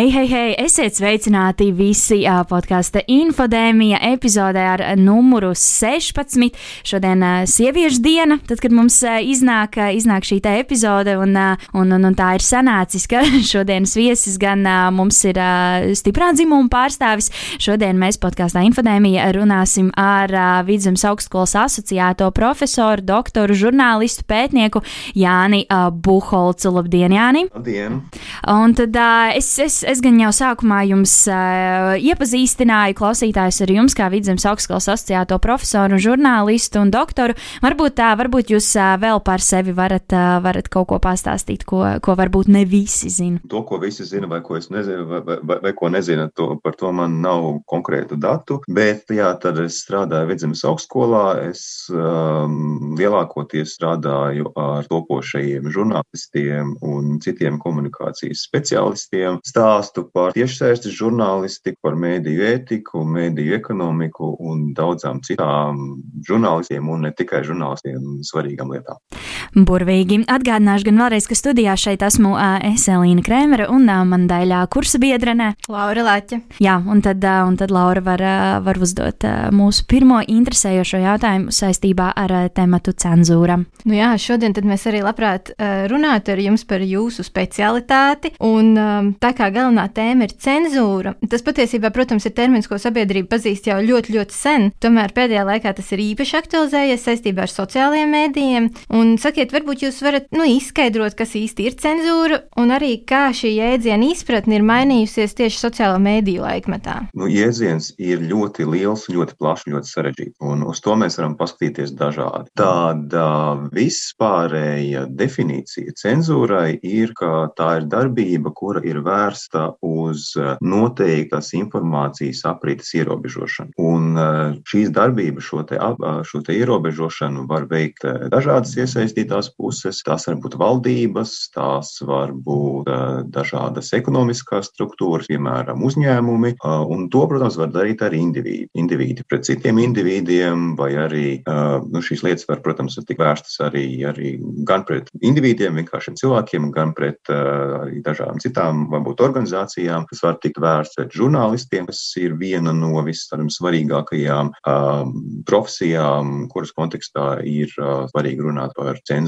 Hei, hei, hei! Esiet sveicināti visi podkāstu infodēmija epizodē ar numuru 16. Šodien uh, sieviešu diena, tad, kad mums iznāk, iznāk šī epizode, un, un, un, un tā ir sanācis, ka šodienas viesis gan mums ir stiprā dzimuma pārstāvis. Šodien mēs podkāstā infodēmija runāsim ar Vidzemes augstskolas asociēto profesoru, doktoru, žurnālistu, pētnieku Jāni uh, Buholcu. Labdien, Jāni! Labdien! Un tad es, es es gan jau sākumā jums uh, iepazīstināju klausītājus ar jums, kā Vidzemes augstskolas asociēto profesoru, žurnālistu un doktoru. Varbūt tā, varbūt jūs uh, vēl par sevi varat, uh, varat kaut ko pastāstīt, ko, ko varbūt ne visi zina. To, ko visi zina, vai ko es nezinu, vai, vai, vai, vai ko nezinu, to, par to man nav konkrētu datu. Bet, jā, tad es strādāju Vidzemes augstskolā. Es um, lielākoties strādāju ar topošajiem žurnālistiem un citiem komunikācijas speciālistiem. Stā stāstu par tiešsaistes žurnālistiku, par mēdīju ētiku, mēdīju ekonomiku un daudzām citām žurnālistiem un ne tikai žurnālistiem svarīgām lietām. Burvīgi. Atgādināšu gan vēlreiz, ka studijā šeit esmu es Elīna Krēmere un man daļā kursa biedrene Laura Laķa. Jā, un tad, un tad Laura var, var uzdot mūsu pirmo interesējošo jautājumu saistībā ar tematu cenzūra. Nu jā, šodien mēs arī labprāt runātu ar jums par jūsu specialitāti. Un tā kā galvenā tēma ir cenzūra. Tas patiesībā, protams, ir termins, ko sabiedrība pazīst jau ļoti, ļoti sen. Tomēr pēdējā laikā tas ir īpaši aktualizējies saistībā ar sociālajiem mēdījiem. Un sakiet, varbūt jūs varat nu, izskaidrot, kas īsti ir cenzūra un arī kā šī jēdziena izpratne ir mainījusies tieši sociālo mēdīju laikmetā. Nu, jēdziens ir ļoti liels, ļoti plašs, ļoti sarežģīts. Un uz to mēs varam paskatīties dažādi. Tāda vispārēja definīcija cenzūrai ir, ka tā ir darbība, kura ir vērsta uz eh, noteiktas informācijas aprites ierobežošanu. Un eh, šīs darbības, šo te, eh, šo te ierobežošanu var veikt dažādas iesaistītās puses. Tās var būt valdības, tās var būt dažādas ekonomiskās struktūras, piemēram, uzņēmumi. Un to, protams, var darīt arī indivīdi. Indivīdi pret citiem indivīdiem, vai arī nu, šīs lietas var, protams, tikt vērstas arī, arī gan pret indivīdiem, vienkāršiem cilvēkiem, gan pret arī dažādām citām, varbūt, organizācijām, kas var tikt vērsts pret žurnālistiem, kas ir viena no vissvarīgākajām profesijām, kuras kontekstā ir svarīgi runāt par cenzūru.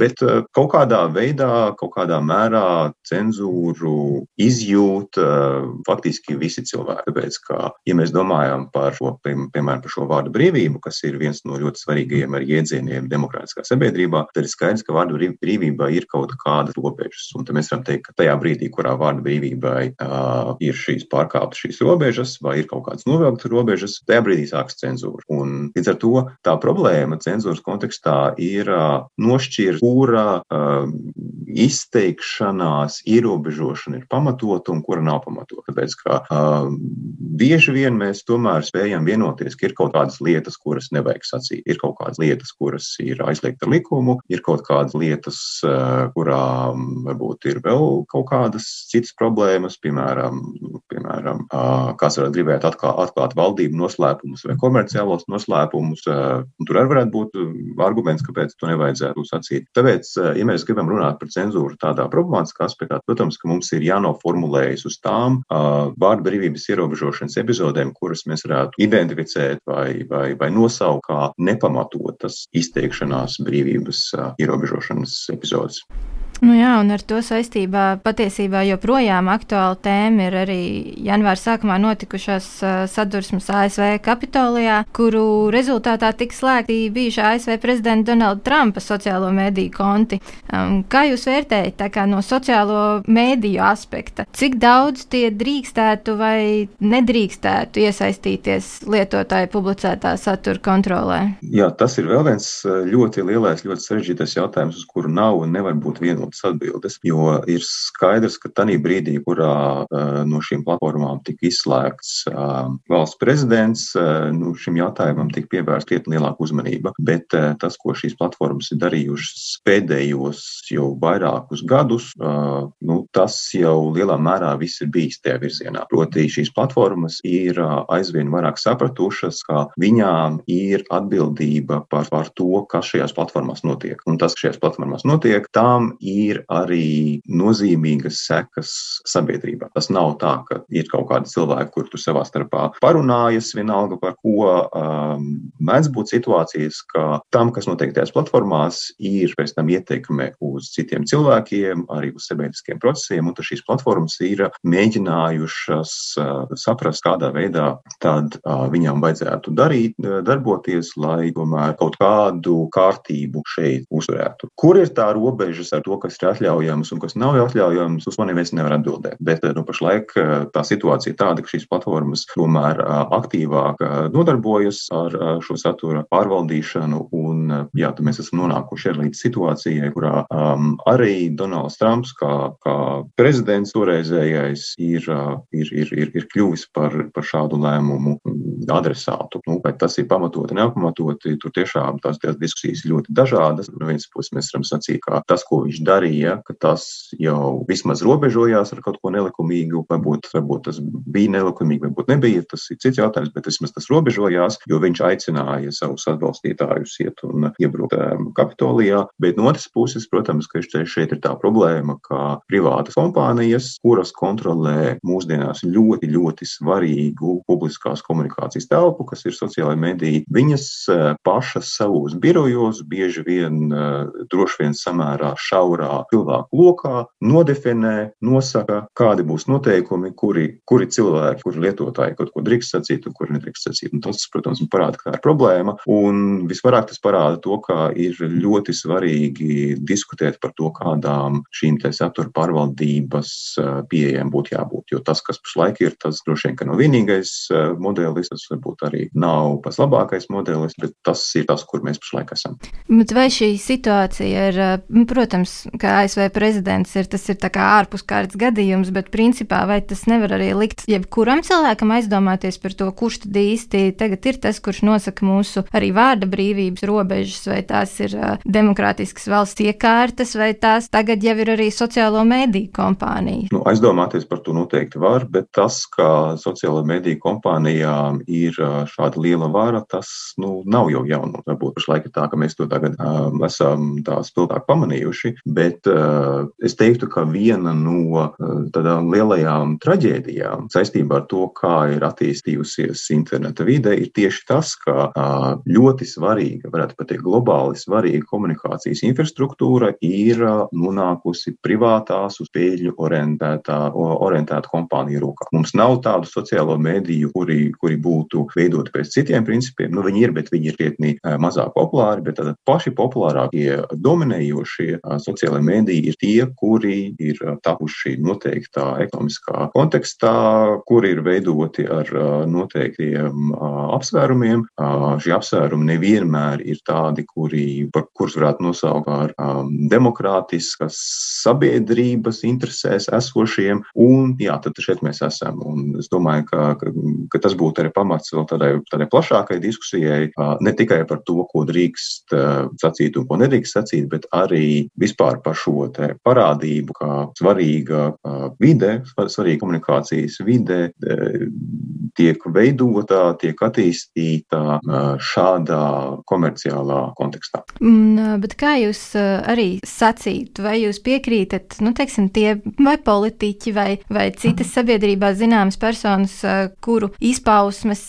Bet uh, kaut kādā veidā, kaut kādā mērā cenzūru izjūt uh, faktiski visi cilvēki. Tāpēc, ka, ja mēs domājam par šo, piemēram, par šo vārdu brīvību, kas ir viens no ļoti svarīgajiem arī iedzieniem demokrātiskā sabiedrībā, tad ir skaidrs, ka vārdu brīvībā ir kaut kādas robežas. Un tad mēs varam teikt, ka tajā brīdī, kurā vārdu brīvība brīvībai uh, ir šīs pārkāptas šīs robežas, vai ir kaut kādas novilktas robežas, tajā brīdī sākas cenzūra. Un līdz ar to tā problēma cenzūras kontekstā ir uh, nošķirt, kura uh, izteikšanās ierobežošana ir pamatota un kura nav pamatota. Tāpēc, ka uh, bieži vien mēs tomēr spējam vienoties, ka ir kaut kādas lietas, kuras nevajag sacīt, ir kaut kādas lietas, kuras ir aizliegta likumu, ir kaut kādas lietas, uh, kurām varbūt ir vēl kaut kādas citas problēmas, piemēram, piemēram uh, kāds varētu gribēt atklāt, atklāt valdību noslēpumus vai komerciālos noslēpumus. Uh, tur arī varētu būt arguments, kāpēc to nevajadzētu sacīt. Tāpēc, ja mēs gribam runāt par cenzūru tādā problemātiskā aspektā, protams, ka mums ir jānoformulējas uz tām vārdu brīvības ierobežošanas epizodēm, kuras mēs varētu identificēt vai, vai, vai nosaukt kā nepamatotas izteikšanās brīvības ierobežošanas epizodes. Nu jā, un ar to saistībā patiesībā joprojām aktuāla tēma ir arī janvāra sākumā notikušās sadursmes ASV Kapitolijā, kuru rezultātā tika slēgti bijušā ASV prezidenta Donalda Trumpa sociālo mediju konti. Um, kā jūs vērtējat no sociālo mediju aspekta? Cik daudz tie drīkstētu vai nedrīkstētu iesaistīties lietotāju publicētā satura kontrolē? Jā, tas ir vēl viens ļoti lielais, ļoti sarežģītais jautājums, uz kuru nav un nevar būt vienots pamatotas atbildes. Jo ir skaidrs, ka tajā brīdī, kurā no šīm platformām tika izslēgts valsts prezidents, nu, šim jautājumam tika pievērsta krietni lielāka uzmanība. Bet tas, ko šīs platformas ir darījušas pēdējos jau vairākus gadus, nu, tas jau lielā mērā viss ir bijis tajā virzienā. Proti, šīs platformas ir aizvien vairāk sapratušas, ka viņām ir atbildība par, par to, kas šajās platformās notiek. Un tas, kas šajās platformās notiek, tam ir arī nozīmīgas sekas sabiedrībā. Tas nav tā, ka ir kaut kādi cilvēki, kur tu savā starpā parunājas, vienalga par ko. Um, mēdz būt situācijas, ka tam, kas notiek tajās platformās, ir pēc tam ietekme uz citiem cilvēkiem, arī uz sabiedriskiem procesiem, un šīs platformas ir mēģinājušas uh, saprast, kādā veidā tad uh, viņām vajadzētu darīt, darboties, lai tomēr kaut kādu kārtību šeit uzturētu. Kur ir tā robežas ar to, kas ir atļaujams un kas nav atļaujams, uz to neviens nevar atbildēt. Bet nu, pašlaik tā situācija ir tāda, ka šīs platformas tomēr aktīvāk nodarbojas ar šo satura pārvaldīšanu. Un, jā, mēs esam nonākuši līdz situācijai, kurā um, arī Donalds Trumps, kā, kā prezidents toreizējais, ir, ir, ir, ir, ir kļuvis par, par šādu lēmumu adresātu. Nu, vai tas ir pamatoti, nepamatoti, tur tiešām tās, tās diskusijas ļoti dažādas. No vienas puses mēs varam sacīt, ka tas, ko viņš darīja, ka tas jau vismaz robežojās ar kaut ko nelikumīgu, varbūt, varbūt tas bija nelikumīgi, varbūt nebija, tas ir cits jautājums, bet vismaz tas robežojās, jo viņš aicināja savus atbalstītājus iet un iebrukt um, Kapitolijā. Bet no otras puses, protams, ka šeit ir tā problēma, ka privātas kompānijas, kuras kontrolē mūsdienās ļoti, ļoti svarīgu publiskās komunikācijas telpu, kas ir sociālai mediji, viņas uh, pašas savos birojos bieži vien uh, droši vien samērā šaurā cilvēku lokā nodefinē, nosaka, kādi būs noteikumi, kuri, kuri cilvēki, kuri lietotāji kaut ko drīkst sacīt un kuri nedrīkst sacīt. Un tas, protams, parāda, ka tā ir problēma. Un visvairāk tas parāda to, ka ir ļoti svarīgi diskutēt par to, kādām šīm satura pārvaldības pieejām būtu jābūt. Jo tas, kas pašlaik ir, tas droši vien nav vienīgais modelis, tas varbūt arī nav pats labākais modelis, bet tas ir tas, kur mēs pašlaik esam. Bet vai šī situācija ir, protams, kā ASV prezidents ir, tas ir tā kā ārpuskārtas gadījums, bet principā vai tas nevar arī likt jebkuram cilvēkam aizdomāties par to, kurš tad īsti tagad ir tas, kurš nosaka mūsu arī vārda brīvības robežas, vai tās ir uh, demokrātiskas valsts iekārtas, vai tās tagad jau ir arī sociālo mediju kompānijas. Nu, aizdomāties par to noteikti var, bet tas, ka sociālo mediju kompānijām ir šāda liela vara, tas nu, nav jau jaunu. Varbūt pašlaik ir tā, ka mēs to tagad um, esam tā spilgtāk pamanījuši, bet uh, es teiktu, ka viena no uh, tādām lielajām traģēdijām saistībā ar to, kā ir attīstījusies interneta vide, ir tieši tas, ka uh, ļoti svarīga, varētu pat teikt, globāli svarīga komunikācijas infrastruktūra ir nonākusi privātās uz peļņu orientētā, orientēta kompāniju rokā. Mums nav tādu sociālo mediju, kuri, kuri būtu veidoti pēc citiem principiem. Nu, viņi ir, bet viņi ir krietni mazāk populāri, bet tad paši populārākie, dominējošie sociālai mediji ir tie, kuri ir tapuši noteiktā ekonomiskā kontekstā, kuri ir veidoti ar noteiktiem apsvērumiem. Šie apsvērumi nevienmēr ir tādi, kuri, par kurus varētu nosaukt par demokrātiskas sabiedrības interesēs esošiem. Un, jā, tad šeit mēs esam. Un es domāju, ka, ka, ka tas būtu arī pamats vēl tādai, tādai plašākai diskusijai, ne tikai par to, ko drīkst sacīt un ko nedrīkst sacīt, bet arī vispār par šo parādību, kā svarīga vide, svarīga komunikācijas vide tiek veidota, tiek attīstīta šādā komerciālā kontekstā. Mm, bet kā jūs arī sacītu, vai jūs piekrītat, nu, teiksim, tie vai politiķi vai, vai citas sabiedrībā zināmas personas, kuru izpausmes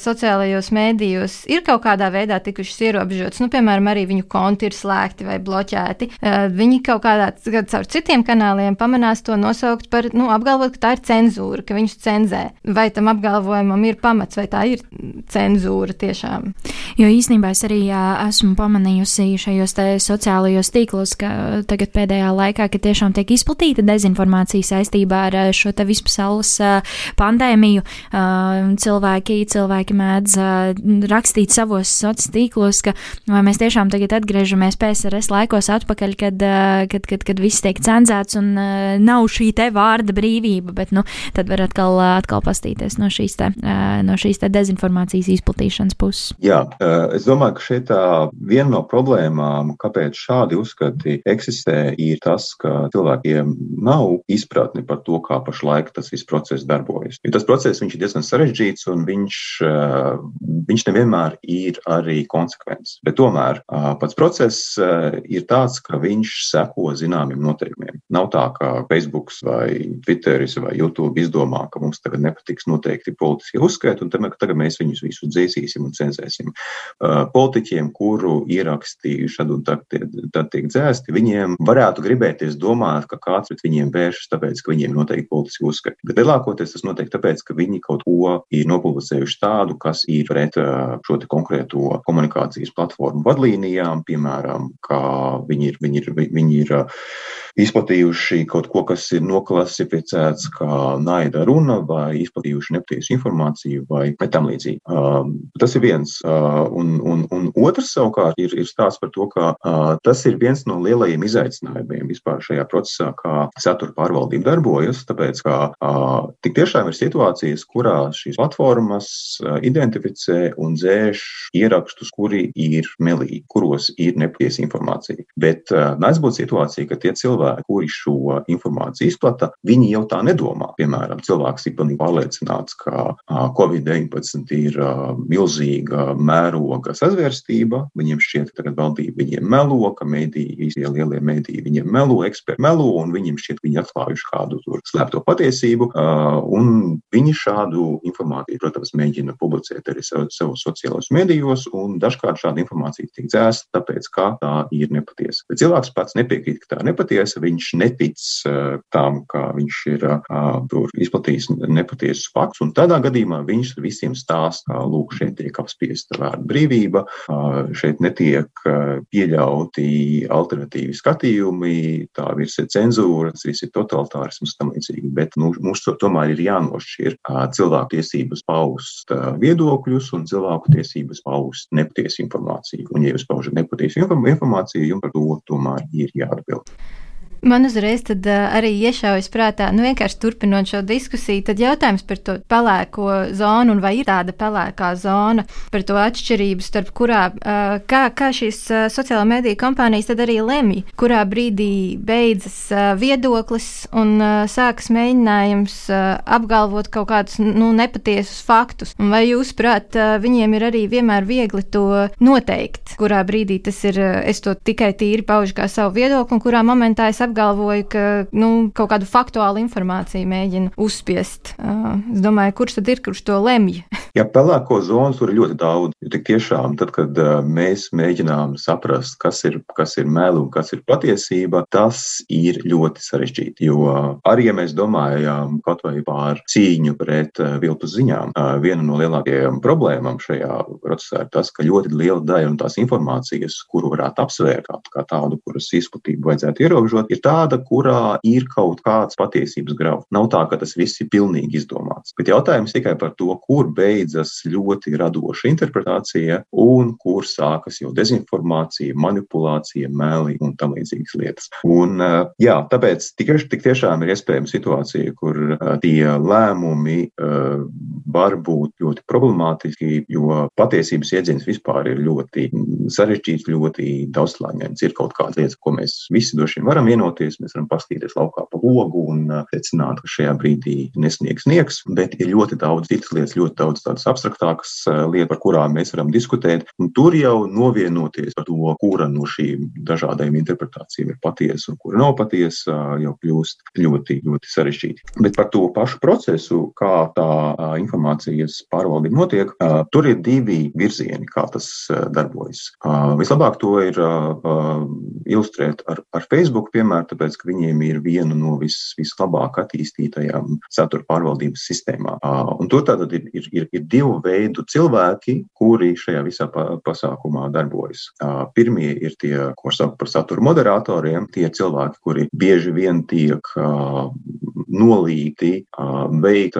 sociālajos mēdījos ir kaut kādā veidā tikušas ierobežotas, nu, piemēram, arī viņu konti ir slēgti vai bloķēti. Viņi kaut kādā caur citiem kanāliem pamanās to nosaukt par, nu, apgalvot, ka tā ir cenzūra, ka viņus cenzē. Vai tam apgalvojumam ir pamats, vai tā ir cenzūra tiešām? Jo īstenībā es arī jā, esmu pamanījusi šajos sociālajos tīklos, ka tagad pēdējā laikā, ka tiešām tiek izplatīta dezinformācija saistībā ar šo te vispasaules pandēmiju, cilvēki cilvēki, cilvēki mēdz rakstīt savos sociālos tīklos, ka vai mēs tiešām tagad atgriežamies PSRS laikos atpakaļ, kad, uh, kad, kad, kad viss tiek cenzēts un uh, nav šī te vārda brīvība, bet, nu, tad var atkal, uh, atkal pastīties no šīs te, no šīs te dezinformācijas izplatīšanas puses. Jā, es domāju, ka šeit viena no problēmām, kāpēc šādi uzskati eksistē, ir tas, ka cilvēkiem nav izpratni par to, kā pašlaik tas viss process darbojas. Jo tas process ir diezgan sarežģīts un viņš, eh, viņš nevienmēr ir arī konsekvents. Bet tomēr eh, pats process eh, ir tāds, ka viņš seko zināmiem noteikumiem. Nav tā, ka Facebook vai Twitter vai YouTube izdomā, ka mums tagad nepatiks noteikti politiskie uzskaiti, un tagad mēs viņus visus dzēsīsim un cenzēsim. Politiķiem, kuru ierakstījuši tad un tad, tad tiek dzēsti, viņiem varētu gribēties domāt, ka kāds pret viņiem vēršas, tāpēc, ka viņiem noteikti politiski uzskati. Bet lielākoties tas notiek tāpēc, ka viņi kaut ko ir nopublicējuši tādu, kas ir pret šo konkrēto komunikācijas platformu vadlīnijām, piemēram, kā viņi ir, viņi ir, viņi ir izplatījuši kaut ko, kas ir noklasificēts kā naida runa, vai izplatījuši nepatiesu informāciju, vai tam līdzīgi. Tas ir viens. Un, un, un otrs savukārt ir, ir stāsts par to, ka tas ir viens no lielajiem izaicinājumiem vispār šajā procesā, kā satura pārvaldība darbojas. Tāpēc, ka tik tiešām ir situācijas, kurās šīs platformas identificē un dzēš ierakstus, kuri ir melīgi, kuros ir nepatiesa informācija. Bet uh, mēdz būt situācija, ka tie cilvēki, kuri šo informāciju izplata, viņi jau tā nedomā. Piemēram, cilvēks ir pilnīgi pārliecināts, ka Covid-19 ir milzīga mēroga sazvērstība. Viņiem šķiet, ka tagad valdība viņiem melo, ka mediji, visi lielie mediji viņiem melo, eksperti melo, un viņiem šķiet, ka viņi atklājuši kādu slēpto patiesību. Un viņi šādu informāciju, protams, mēģina publicēt arī savos savu sociālajos medijos, un dažkārt šāda informācija tiek dzēsta, tāpēc, ka tā ir nepatiesa. Bet cilvēks pats nepiekrīt, ka tā nepatiesa patiesa, viņš netic uh, tam, ka viņš ir uh, izplatījis nepatiesus faktus. Un tādā gadījumā viņš visiem stāsta, ka lūk, šeit tiek apspiesta vārda brīvība, uh, šeit netiek pieļauti alternatīvi skatījumi, tā virs ir cenzūra, tas viss ir totalitārisms un tam līdzīgi. Bet nu, mums to tomēr ir jānošķir cilvēku tiesības paust viedokļus un cilvēku tiesības paust nepatiesu informāciju. Un, ja jūs paužat nepatiesu informāciju, jums par to tomēr ir year he to build. Man uzreiz tad, uh, arī iešaujas prātā, nu vienkārši turpinot šo diskusiju, tad jautājums par to pelēko zonu un vai ir tāda pelēkā zona, par to atšķirību starp kurā, uh, kā, kā šīs uh, sociālā mediju kompānijas tad arī lemj, kurā brīdī beidzas uh, viedoklis un uh, sākas mēģinājums uh, apgalvot kaut kādus nu, nepatiesus faktus. Un vai jūs prāt, uh, viņiem ir arī vienmēr viegli to noteikt, kurā brīdī tas ir, uh, es to tikai tīri paužu kā savu viedokli un kurā momentā es apgalvoju apgalvoju, ka nu, kaut kādu faktuālu informāciju mēģina uzspiest. Uh, es domāju, kurš tad ir, kurš to lemj? Jā, pelēko zonu tur ir ļoti daudz. Jo tik tiešām, tad, kad uh, mēs mēģinām saprast, kas ir, kas ir meli un kas ir patiesība, tas ir ļoti sarežģīti. Jo uh, arī, ja mēs domājam kaut vai par cīņu pret uh, viltus ziņām, viena no lielākajām problēmām šajā procesā ir tas, ka ļoti liela daļa no tās informācijas, kuru varētu apsvērt kā tādu, kuras izplatību vajadzētu ierobežot, ir tāda, kurā ir kaut kāds patiesības grauds. Nav tā, ka tas viss ir pilnīgi izdomāts. Bet jautājums tikai par to, kur beidzas ļoti radoša interpretācija un kur sākas jau dezinformācija, manipulācija, meli un tam līdzīgas lietas. Un, eh, jā, tāpēc tik, tik tiešām ir iespējama situācija, kur eh, tie lēmumi eh, var būt ļoti problemātiski, jo patiesības iedziens vispār ir ļoti sarežģīts, ļoti daudzslāņains. Ir kaut kādas lietas, ko mēs visi droši vien varam vienot vienoties, mēs varam paskatīties laukā pa logu un secināt, ka šajā brīdī nesniegs sniegs, bet ir ļoti daudz citas lietas, ļoti daudz tādas abstraktākas lietas, par kurām mēs varam diskutēt. Un tur jau novienoties par to, kura no šīm dažādajām interpretācijām ir patiesa un kura nav patiesa, jau kļūst ļoti, ļoti sarežģīti. Bet par to pašu procesu, kā tā informācijas pārvaldība notiek, tur ir divi virzieni, kā tas darbojas. Vislabāk to ir ilustrēt ar, ar Facebook piemēru piemēru, tāpēc, ka viņiem ir viena no vis, vislabāk attīstītajām satura pārvaldības sistēmām. Un tur tātad ir, ir, ir, ir divu veidu cilvēki, kuri šajā visā pasākumā darbojas. Pirmie ir tie, ko sauc par satura moderatoriem, tie cilvēki, kuri bieži vien tiek nolīti veikt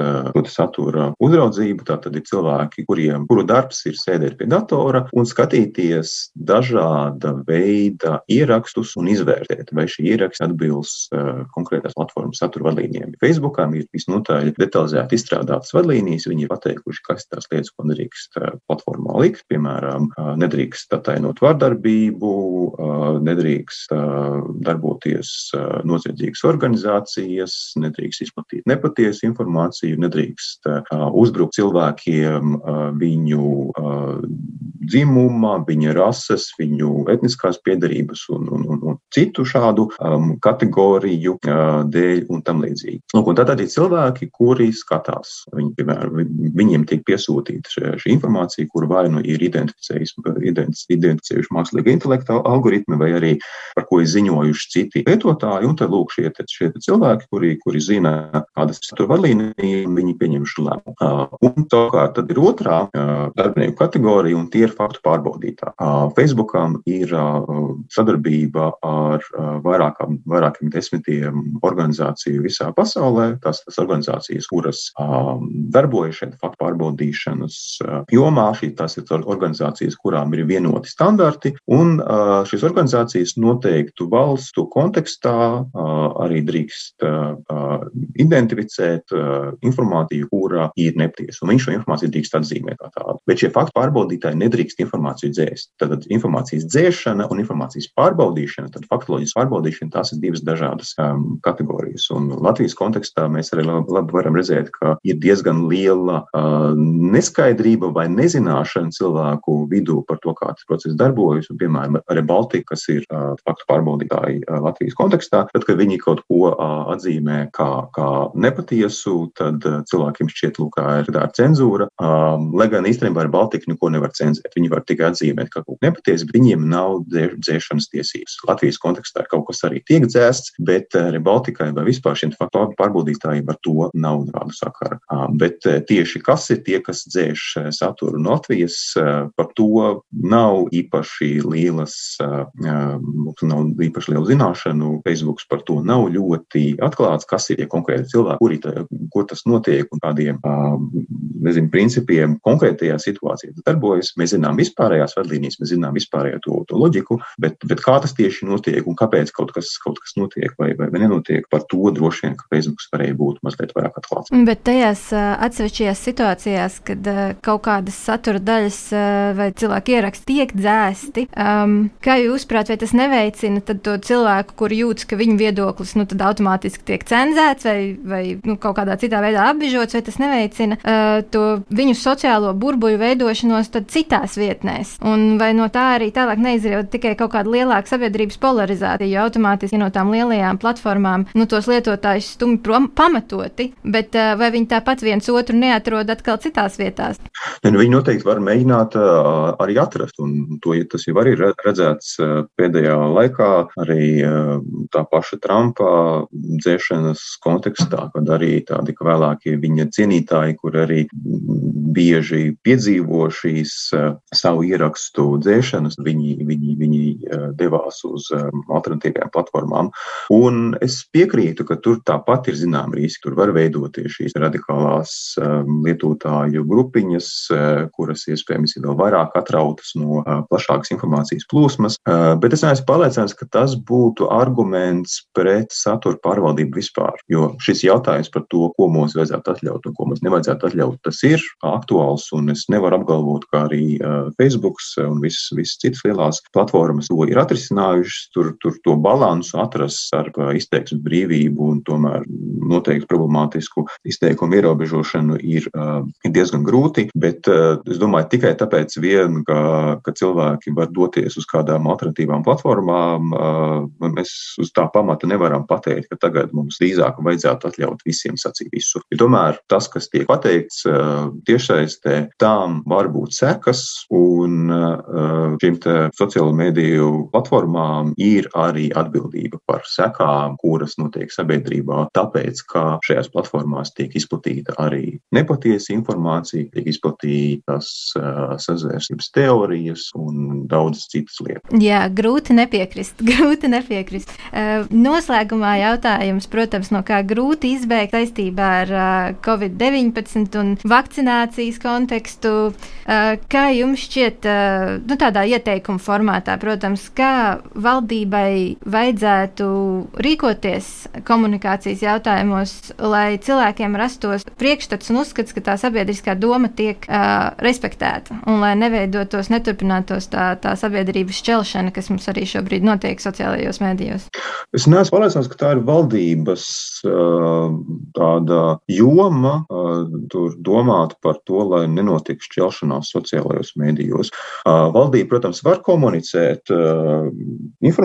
satura uzraudzību. Tātad ir cilvēki, kuriem, kuru darbs ir sēdēt pie datora un skatīties dažāda veida ierakstus un izvērtēt, vai šie ieraksti atbilst konkrētās platformas satura vadlīnijām. Facebookā ir visnotaļ detalizēti izstrādātas vadlīnijas. Viņi ir pateikuši, kas tās lietas, ko nedrīkst platformā likt. Piemēram, nedrīkst atainot vardarbību, nedrīkst darboties noziedzīgas organizācijas, nedrīkst izplatīt. Nepatiesu informāciju, nedrīkst uzbrukt cilvēkiem viņu dzimuma, viņa rases, viņu etniskās piedarības un, un, un, un citu šādu um, kategoriju uh, dēļ un tam līdzīgi. Lūk, un tad arī cilvēki, kuri skatās, viņi, piemēram, viņiem tiek piesūtīta šī informācija, kuru vai nu ir identificējuši mākslīga intelekta algoritmi, vai arī par ko ir ziņojuši citi lietotāji. Un tad lūk, šie, šie cilvēki, kuri, kuri zina, kādas satura vadlīnijas, viņi pieņem šo lēmumu. Un savukārt tad ir otrā darbinieku kategorija, un tie ir faktu pārbaudītāji. Facebookam ir sadarbība ar vairākām, vairākiem desmitiem organizāciju visā pasaulē. Tas ir organizācijas, kuras darbojas šeit faktu pārbaudīšanas jomā. Šī, tas ir organizācijas, kurām ir vienoti standarti, un šīs organizācijas noteiktu valstu kontekstā arī drīkst identificēt informāciju, kura ir nepatiesa, un viņš šo informāciju drīkst atzīmēt kā tādu. Bet šie faktu pārbaudītāji nedrīkst informāciju dzēst. Tad informācijas dzēšana un informācijas pārbaudīšana, tad faktoloģijas pārbaudīšana, tās ir divas dažādas um, kategorijas. Un Latvijas kontekstā mēs arī labi, labi varam redzēt, ka ir diezgan liela uh, neskaidrība vai nezināšana cilvēku vidū par to, kā tas process darbojas. Un, piemēram, arī Baltika, kas ir uh, faktu pārbaudītāji uh, Latvijas kontekstā, tad, kad viņi kaut ko uh, atzīmē kā, kā nepatiesu, tad uh, cilvēkiem šķiet, lūk, ir tā cenzūra. Um, lai gan īstenībā ar Baltiku neko nevar cenzēt. Viņi var tikai atzīmēt, ka kaut kas nepatiesi, bet viņiem nav dzēšanas tiesības. Latvijas kontekstā kaut kas arī tiek dzēsts, bet arī Baltikai vai vispār šiem pārbaudītājiem ar to nav nekādu sakaru. Bet tieši kas ir tie, kas dzēš saturu no Latvijas, par to nav īpaši lielas, nav īpaši liela zināšanu. Facebook par to nav ļoti atklāts, kas ir tie konkrēti cilvēki, kuri, tā, kur tas notiek un kādiem, nezinu, principiem konkrētajā situācijā darbojas. Mēs zinām vispārējās vadlīnijas, mēs zinām vispārējo to, to loģiku, bet, bet kā tas tieši notiek un kāpēc kaut kas, kaut kas notiek vai, vai, vai nenotiek, par to droši vien, ka Facebook varēja būt mazliet vairāk atklāts. Bet tajās atsevišķajās situācijās, kad kaut kādas satura daļas vai cilvēku ieraksti tiek dzēsti, um, kā jūs prāt, vai tas neveicina to cilvēku, kur jūtas, ka viņu viedoklis nu, automātiski tiek cenzēts vai, vai nu, kaut kādā citā veidā apbežots, vai tas neveicina uh, to viņu sociālo burbuļu veidošanos citās vietnēs? Un vai no tā arī tālāk neizriet tikai kaut kāda lielāka sabiedrības polarizācija, jo automātiski no tām lielajām platformām nu, tos lietotājus stumj prom pamatoti, bet uh, vai viņi tāpat viens otru neatrod atkal citās vietās? Ne, nu, viņi noteikti var mēģināt uh, arī atrast, un to, tas jau arī redzēts uh, pēdējā laikā, arī tā paša Trumpa dzēšanas kontekstā, kad arī tādi vēlākie viņa cienītāji, kur arī bieži piedzīvo šīs savu ierakstu dzēšanas, viņi, viņi, viņi devās uz alternatīvajām platformām. Un es piekrītu, ka tur tāpat ir zināma riski. Tur var veidoties šīs radikālās um, lietotāju grupiņas, uh, kuras iespējams ir vēl vairāk atrautas no uh, plašākas informācijas plūsmas. Uh, bet es neesmu pārliecināts, ka tas būtu arguments pret satura pārvaldību vispār. Jo šis jautājums par to, ko mums vajadzētu atļaut un ko mums nevajadzētu atļaut, tas ir aktuāls. Un es nevaru apgalvot, ka arī Facebook un visas, visas citas lielās platformas to ir atrisinājušas. Tur, tur to balansu atrast starp izteiksmes brīvību un tomēr noteikti problemātisku izteikumu ierobežošanu ir, ir diezgan grūti. Bet es domāju, tikai tāpēc vien, ka, ka cilvēki var doties uz kādām alternatīvām platformām, mēs uz tā pamata nevaram pateikt, ka tagad mums drīzāk vajadzētu atļaut visiem sacīt visu. Ja tomēr tas, kas tiek pateikts tiešsaistē, tām var būt sekas, un šīm sociālo mediju platformām ir arī atbildība par sekām, kuras notiek sabiedrībā, tāpēc, ka šajās platformās tiek izplatīta arī nepatiesa informācija, tiek izplatītas uh, sazvērstības teorijas un daudzas citas lietas. Jā, grūti nepiekrist. Grūti nepiekrist. Uh, noslēgumā jautājums, protams, no kā grūti izbēgt saistībā ar uh, Covid-19 un vakcinācijas kontekstu. Kā jums šķiet, nu, tādā ieteikuma formātā, protams, kā valdībai vajadzētu rīkoties komunikācijas jautājumos, lai cilvēkiem rastos priekšstats un uzskats, ka tā sabiedriskā doma tiek uh, respektēta un lai neveidotos, neturpinātos tā, tā sabiedrības šķelšana, kas mums arī šobrīd notiek sociālajos mēdījos. Es neesmu pārliecināts, ka tā ir valdības uh, tāda joma, uh, tur domāt par to, lai nenotiek šķelšanās sociālajos mēdījos. Uh, valdība, protams, var komunicēt uh, informāciju,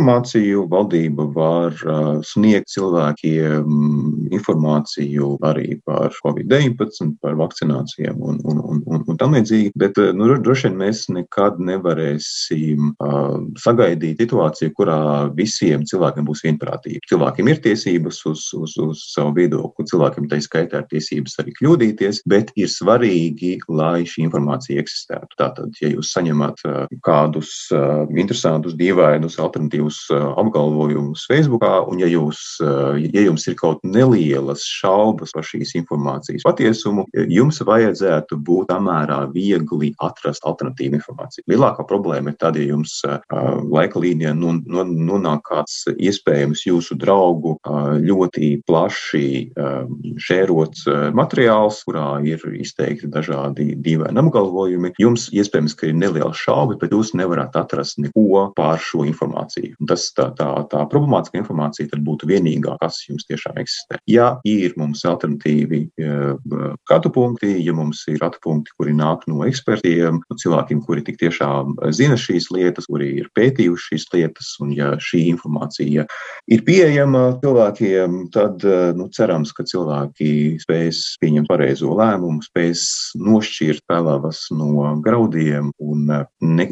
valdība var uh, sniegt cilvēkiem informāciju arī par Covid-19, par vakcinācijām un, un, un, un, un tam līdzīgi, bet uh, nu, droši vien mēs nekad nevarēsim uh, sagaidīt situāciju, kurā visiem cilvēkiem būs vienprātība. Cilvēkiem ir tiesības uz, uz, uz savu viedokli, cilvēkiem tā skaitā ir tiesības arī kļūdīties, bet ir svarīgi, lai šī informācija eksistētu. Tātad, ja jūs saņemat kādus interesantus, dīvainus, alternatīvus uh, apgalvojumus Facebookā, un ja, jūs, ja jums ir kaut nelielas šaubas par šīs informācijas patiesumu, jums vajadzētu būt samērā viegli atrast alternatīvu informāciju. Lielākā problēma ir tad, ja jums laika līnijā nonāk kāds iespējams jūsu draugu ļoti plaši šērots materiāls, kurā ir izteikti dažādi dīvaini apgalvojumi. Jums iespējams, ka ir neliela šauba, bet jūs nevarat atrast neko pār šo informāciju. Un tas tā, tā, tā problemātiska informācija tad būtu vienīgā, kas jums tiešām eksistē. Ja ir mums alternatīvi skatu punkti, ja mums ir skatu punkti, kuri nāk no ekspertiem, no cilvēkiem, kuri tik tiešām zina šīs lietas, kuri ir pētījuši šīs lietas, un ja šī informācija ir pieejama cilvēkiem, tad nu, cerams, ka cilvēki spēs pieņemt pareizo lēmumu, spēs nošķirt pelavas no graudiem un ne,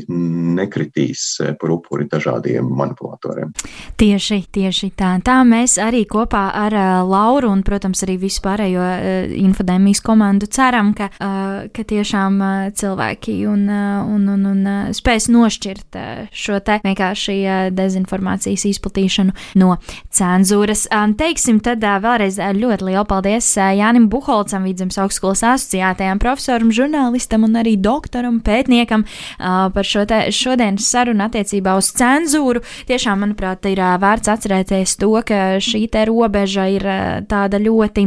nekritīs par upuri dažādiem manipulatoriem. Tieši, tieši tā. Tā mēs arī kopā ar uh, Lauru un, protams, arī visu pārējo uh, infodēmijas komandu ceram, ka, uh, ka tiešām uh, cilvēki un, uh, un, un, un uh, spēs nošķirt uh, šo te vienkārši uh, dezinformācijas izplatīšanu no cenzūras. Um, teiksim tad uh, vēlreiz ļoti lielu paldies uh, Jānim Buholcam, Vidzemes augstskolas asociētajām profesoram, žurnālistam un arī doktoram, pētniekam uh, par šo te šodienas sarunu attiecībā uz cenzūru. Tiešām, manuprāt, ir vērts atcerēties to, ka šī te robeža ir tāda ļoti,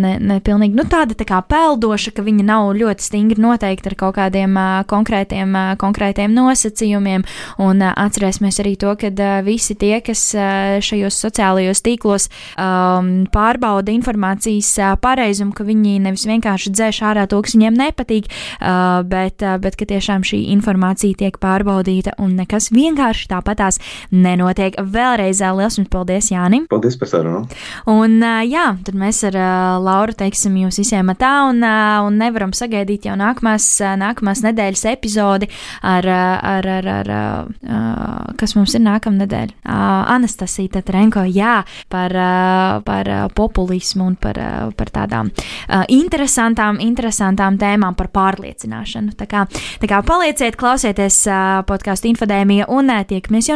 ne, ne pilnīgi, nu tāda tā kā peldoša, ka viņa nav ļoti stingri noteikta ar kaut kādiem konkrētiem, konkrētiem nosacījumiem. Un atcerēsimies arī to, ka visi tie, kas šajos sociālajos tīklos um, pārbauda informācijas pareizumu, ka viņi nevis vienkārši dzēš ārā to, kas viņiem nepatīk, uh, bet, bet ka tiešām šī informācija tiek pārbaudīta un nekas vienkārši tāpatās nenotiek. Vēlreiz liels jums paldies, Jānim! Paldies par sarunu! Un jā, tad mēs ar Lauru teiksim jums visiem tā un, un nevaram sagaidīt jau nākamās, nākamās nedēļas epizodi ar, ar, ar, ar, ar kas mums ir nākamā nedēļa. Anastasija Tatrenko, jā, par, par populismu un par, par tādām interesantām, interesantām tēmām par pārliecināšanu. Tā kā, tā kā palieciet, klausieties podkāstu infodēmija un tiekamies jau